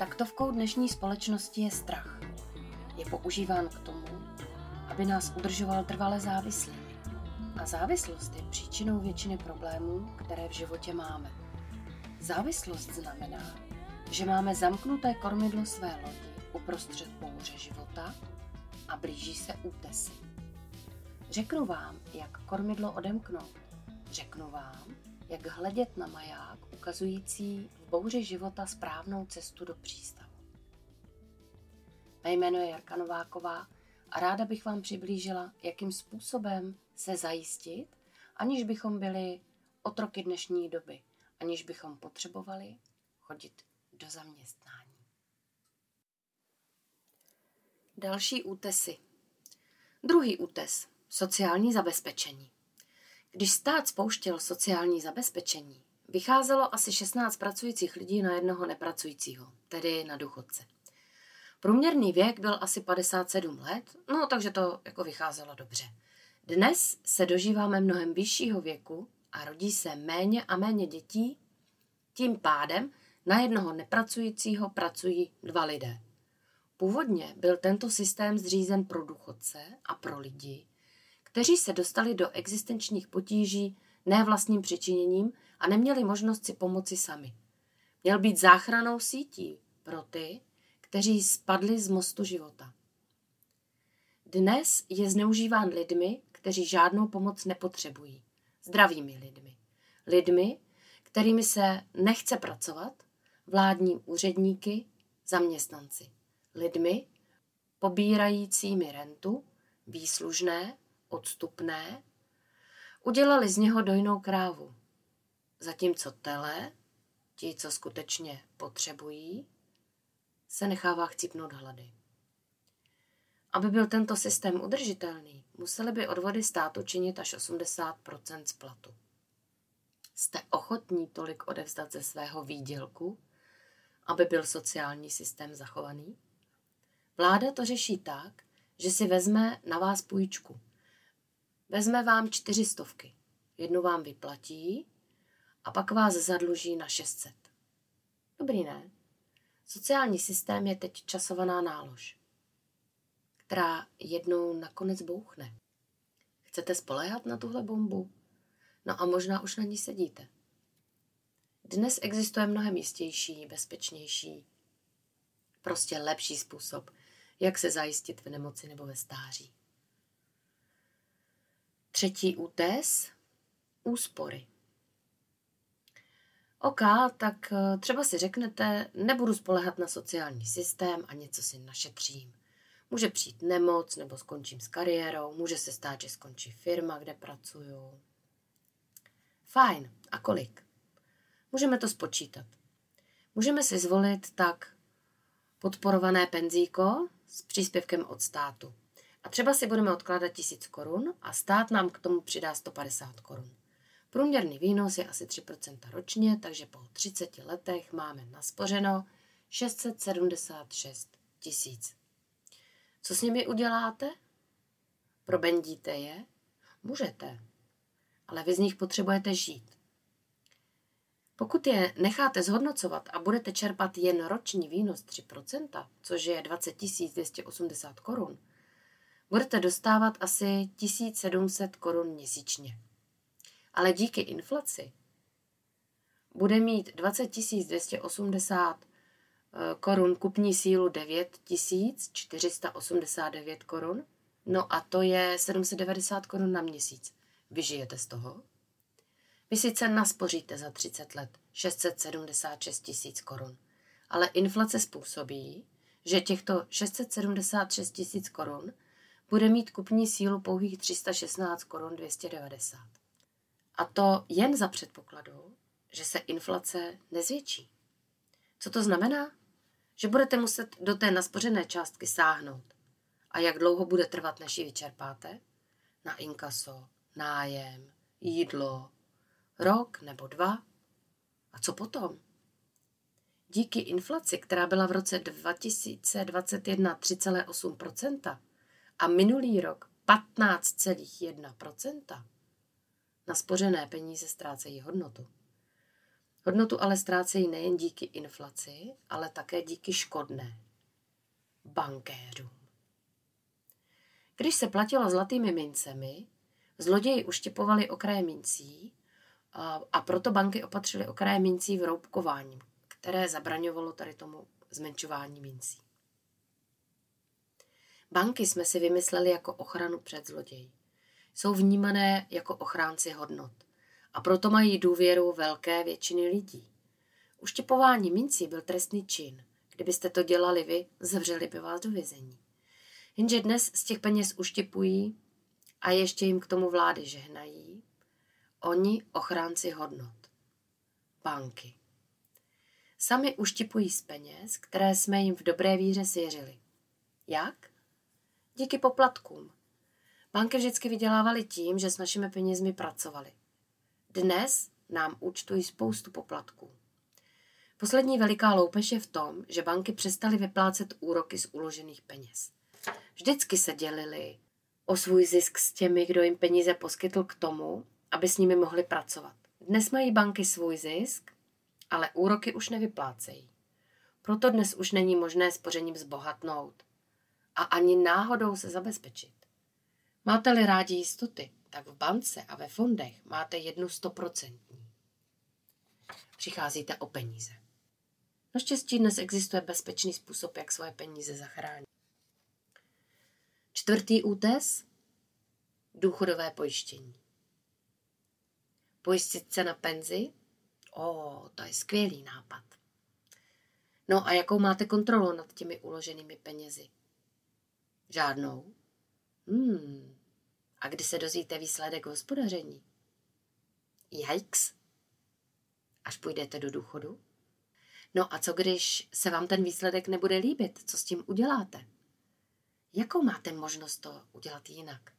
Taktovkou dnešní společnosti je strach. Je používán k tomu, aby nás udržoval trvale závislými. A závislost je příčinou většiny problémů, které v životě máme. Závislost znamená, že máme zamknuté kormidlo své lodi uprostřed bouře života a blíží se útesy. Řeknu vám, jak kormidlo odemknout. Řeknu vám, jak hledět na maják ukazující v bouři života správnou cestu do přístavu. Mé jméno je Jarka Nováková a ráda bych vám přiblížila, jakým způsobem se zajistit, aniž bychom byli otroky dnešní doby, aniž bychom potřebovali chodit do zaměstnání. Další útesy. Druhý útes. Sociální zabezpečení. Když stát spouštěl sociální zabezpečení, vycházelo asi 16 pracujících lidí na jednoho nepracujícího, tedy na důchodce. Průměrný věk byl asi 57 let, no takže to jako vycházelo dobře. Dnes se dožíváme mnohem vyššího věku a rodí se méně a méně dětí, tím pádem na jednoho nepracujícího pracují dva lidé. Původně byl tento systém zřízen pro důchodce a pro lidi, kteří se dostali do existenčních potíží ne vlastním přičiněním a neměli možnost si pomoci sami. Měl být záchranou sítí pro ty, kteří spadli z mostu života. Dnes je zneužíván lidmi, kteří žádnou pomoc nepotřebují. Zdravými lidmi. Lidmi, kterými se nechce pracovat, vládní úředníky, zaměstnanci. Lidmi, pobírajícími rentu, výslužné, odstupné, udělali z něho dojnou krávu. Zatímco tele, ti, co skutečně potřebují, se nechává chcípnout hlady. Aby byl tento systém udržitelný, museli by odvody státu činit až 80 z platu. Jste ochotní tolik odevzdat ze svého výdělku, aby byl sociální systém zachovaný? Vláda to řeší tak, že si vezme na vás půjčku. Vezme vám čtyři stovky. Jednu vám vyplatí a pak vás zadluží na 600. Dobrý, ne? Sociální systém je teď časovaná nálož, která jednou nakonec bouchne. Chcete spoléhat na tuhle bombu? No a možná už na ní sedíte. Dnes existuje mnohem jistější, bezpečnější, prostě lepší způsob, jak se zajistit v nemoci nebo ve stáří. Třetí útes úspory. OK, tak eh, třeba si řeknete, nebudu spolehat na sociální systém a něco si našetřím. Může přijít nemoc nebo skončím s kariérou, může se stát, že skončí firma, kde pracuju. Fajn, a kolik? Můžeme to spočítat. Můžeme si zvolit tak podporované penzíko s příspěvkem od státu. A třeba si budeme odkládat 1000 korun a stát nám k tomu přidá 150 korun. Průměrný výnos je asi 3% ročně, takže po 30 letech máme naspořeno 676 tisíc. Co s nimi uděláte? Probendíte je? Můžete, ale vy z nich potřebujete žít. Pokud je necháte zhodnocovat a budete čerpat jen roční výnos 3%, což je 20 280 korun, budete dostávat asi 1700 korun měsíčně. Ale díky inflaci bude mít 20 280 eh, korun kupní sílu 9 489 korun, no a to je 790 korun na měsíc. Vyžijete z toho? Vy sice naspoříte za 30 let 676 tisíc korun, ale inflace způsobí, že těchto 676 tisíc korun bude mít kupní sílu pouhých 316 korun 290. A to jen za předpokladu, že se inflace nezvětší. Co to znamená? Že budete muset do té naspořené částky sáhnout. A jak dlouho bude trvat, než ji vyčerpáte? Na inkaso, nájem, jídlo, rok nebo dva. A co potom? Díky inflaci, která byla v roce 2021 3,8% a minulý rok 15,1%, naspořené peníze ztrácejí hodnotu. Hodnotu ale ztrácejí nejen díky inflaci, ale také díky škodné. Bankéřům. Když se platilo zlatými mincemi, zloději uštěpovali okraje mincí a, a proto banky opatřily okraje mincí v roubkování, které zabraňovalo tady tomu zmenšování mincí. Banky jsme si vymysleli jako ochranu před zloději. Jsou vnímané jako ochránci hodnot a proto mají důvěru velké většiny lidí. Uštěpování mincí byl trestný čin. Kdybyste to dělali vy, zavřeli by vás do vězení. Jenže dnes z těch peněz uštěpují a ještě jim k tomu vlády žehnají. Oni ochránci hodnot. Banky. Sami uštipují z peněz, které jsme jim v dobré víře svěřili. Jak? Díky poplatkům. Banky vždycky vydělávaly tím, že s našimi penězmi pracovali. Dnes nám účtují spoustu poplatků. Poslední veliká loupež je v tom, že banky přestaly vyplácet úroky z uložených peněz. Vždycky se dělili o svůj zisk s těmi, kdo jim peníze poskytl k tomu, aby s nimi mohli pracovat. Dnes mají banky svůj zisk, ale úroky už nevyplácejí. Proto dnes už není možné spořením zbohatnout a ani náhodou se zabezpečit. Máte-li rádi jistoty, tak v bance a ve fondech máte jednu stoprocentní. Přicházíte o peníze. Naštěstí dnes existuje bezpečný způsob, jak svoje peníze zachránit. Čtvrtý útes důchodové pojištění. Pojistit se na penzi? O, to je skvělý nápad. No a jakou máte kontrolu nad těmi uloženými penězi? Žádnou. Hmm. A kdy se dozvíte výsledek hospodaření? Jajks. Až půjdete do důchodu? No a co když se vám ten výsledek nebude líbit? Co s tím uděláte? Jakou máte možnost to udělat jinak?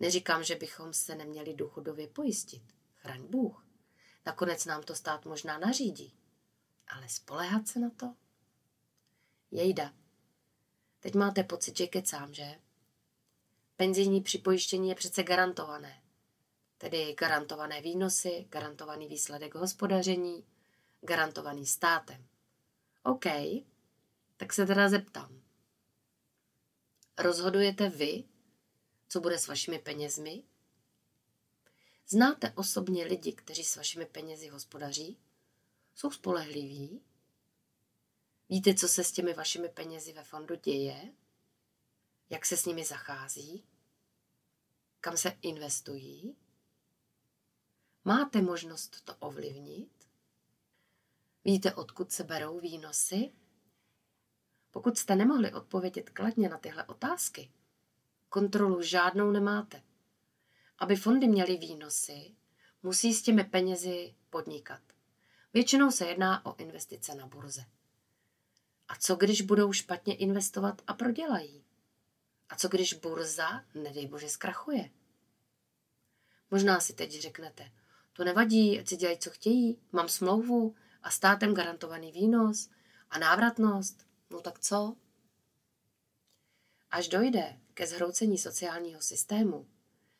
Neříkám, že bychom se neměli důchodově pojistit. Chraň Bůh. Nakonec nám to stát možná nařídí. Ale spolehat se na to? Jejda. Teď máte pocit, že kecám, že? Penzijní připojištění je přece garantované. Tedy garantované výnosy, garantovaný výsledek hospodaření, garantovaný státem. OK, tak se teda zeptám. Rozhodujete vy, co bude s vašimi penězmi? Znáte osobně lidi, kteří s vašimi penězi hospodaří? Jsou spolehliví? Víte, co se s těmi vašimi penězi ve fondu děje? Jak se s nimi zachází? Kam se investují? Máte možnost to ovlivnit? Víte, odkud se berou výnosy? Pokud jste nemohli odpovědět kladně na tyhle otázky, kontrolu žádnou nemáte. Aby fondy měly výnosy, musí s těmi penězi podnikat. Většinou se jedná o investice na burze. A co když budou špatně investovat a prodělají? A co když burza, nedej bože, zkrachuje? Možná si teď řeknete, to nevadí, ať si dělají, co chtějí, mám smlouvu a státem garantovaný výnos a návratnost. No tak co? Až dojde ke zhroucení sociálního systému,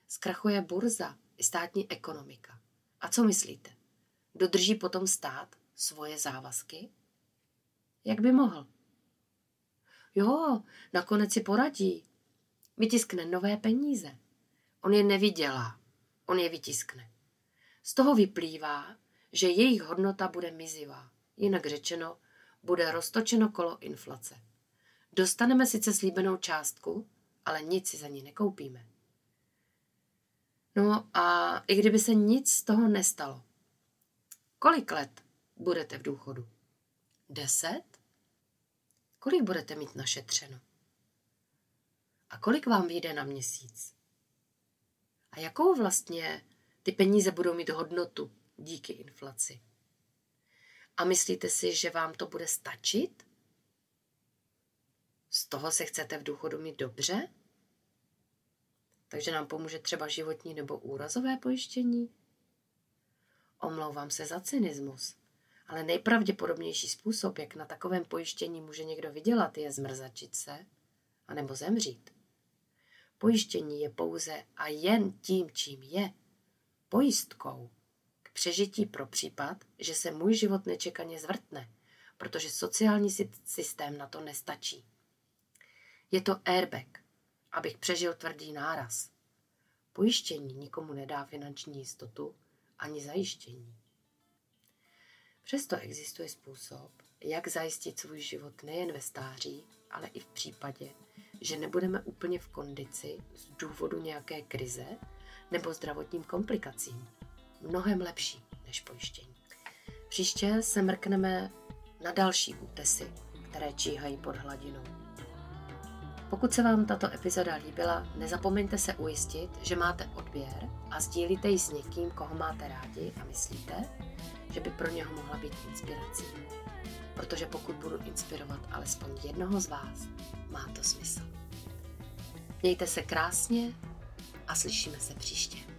zkrachuje burza i státní ekonomika. A co myslíte? Dodrží potom stát svoje závazky? Jak by mohl? Jo, nakonec si poradí. Vytiskne nové peníze. On je nevydělá, on je vytiskne. Z toho vyplývá, že jejich hodnota bude mizivá. Jinak řečeno, bude roztočeno kolo inflace. Dostaneme sice slíbenou částku, ale nic si za ní nekoupíme. No a i kdyby se nic z toho nestalo, kolik let budete v důchodu? Deset? Kolik budete mít našetřeno? A kolik vám vyjde na měsíc? A jakou vlastně ty peníze budou mít hodnotu díky inflaci? A myslíte si, že vám to bude stačit? Z toho se chcete v důchodu mít dobře? Takže nám pomůže třeba životní nebo úrazové pojištění? Omlouvám se za cynismus, ale nejpravděpodobnější způsob, jak na takovém pojištění může někdo vydělat, je zmrzačit se anebo zemřít. Pojištění je pouze a jen tím, čím je, pojistkou přežití pro případ, že se můj život nečekaně zvrtne, protože sociální systém na to nestačí. Je to airbag, abych přežil tvrdý náraz. Pojištění nikomu nedá finanční jistotu ani zajištění. Přesto existuje způsob, jak zajistit svůj život nejen ve stáří, ale i v případě, že nebudeme úplně v kondici z důvodu nějaké krize nebo zdravotním komplikacím. Mnohem lepší než pojištění. Příště se mrkneme na další útesy, které číhají pod hladinou. Pokud se vám tato epizoda líbila, nezapomeňte se ujistit, že máte odběr a sdílíte ji s někým, koho máte rádi a myslíte, že by pro něho mohla být inspirací. Protože pokud budu inspirovat alespoň jednoho z vás, má to smysl. Mějte se krásně a slyšíme se příště.